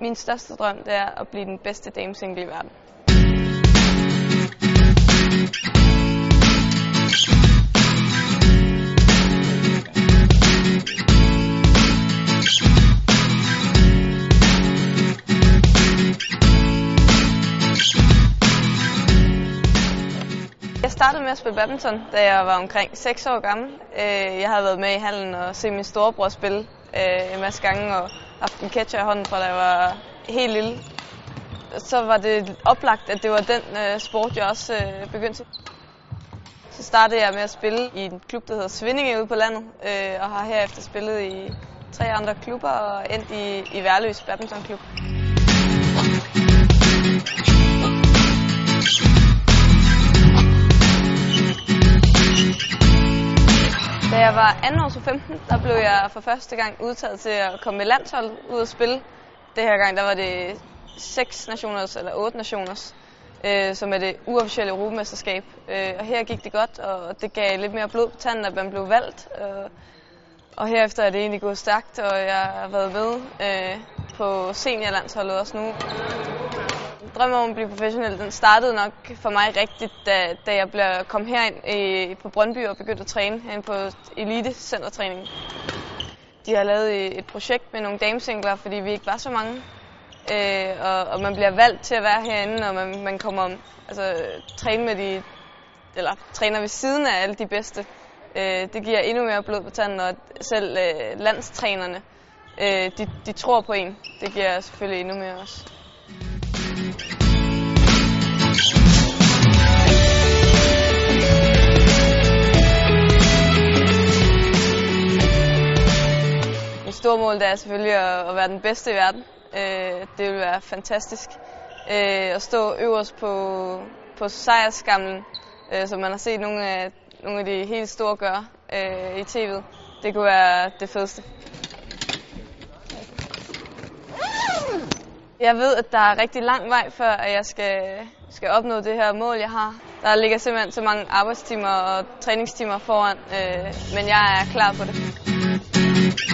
Min største drøm det er at blive den bedste damesingle i verden. Jeg startede med at spille badminton, da jeg var omkring 6 år gammel. Øh, jeg havde været med i hallen og set min storebror spille øh, en masse gange og haft en catcher i hånden fra da jeg var helt lille. Så var det oplagt, at det var den øh, sport, jeg også øh, begyndte til. Så startede jeg med at spille i en klub, der hedder Svindinge ude på landet, øh, og har herefter spillet i tre andre klubber og endt i, i Værløs Badmintonklub. Jeg var anden års 15, der blev jeg for første gang udtaget til at komme med landshold ud og spille. Det her gang der var det seks nationers eller otte nationers, øh, som er det uofficielle europamesterskab. Øh, og her gik det godt, og det gav lidt mere blod på tanden, at man blev valgt. Øh, og herefter er det egentlig gået stærkt, og jeg har været med øh, på seniorlandsholdet også nu drømmen om at blive professionel, den startede nok for mig rigtigt, da, da jeg blev, kom herind i, på Brøndby og begyndte at træne herinde på Elite Centertræning. De har lavet et projekt med nogle damesingler, fordi vi ikke var så mange. Øh, og, og man bliver valgt til at være herinde, og man, man kommer altså, træne med de, eller træner ved siden af alle de bedste. Øh, det giver endnu mere blod på tanden, og selv øh, landstrænerne, øh, de, de tror på en. Det giver selvfølgelig endnu mere også. Mit store mål det er selvfølgelig at, at være den bedste i verden. Øh, det vil være fantastisk. Øh, at stå øverst på, på sejrskamlen, øh, som man har set nogle af, nogle af de helt store gøre øh, i tv'et. Det kunne være det fedeste. Jeg ved, at der er rigtig lang vej, før at jeg skal, skal opnå det her mål, jeg har. Der ligger simpelthen så mange arbejdstimer og træningstimer foran, øh, men jeg er klar på det.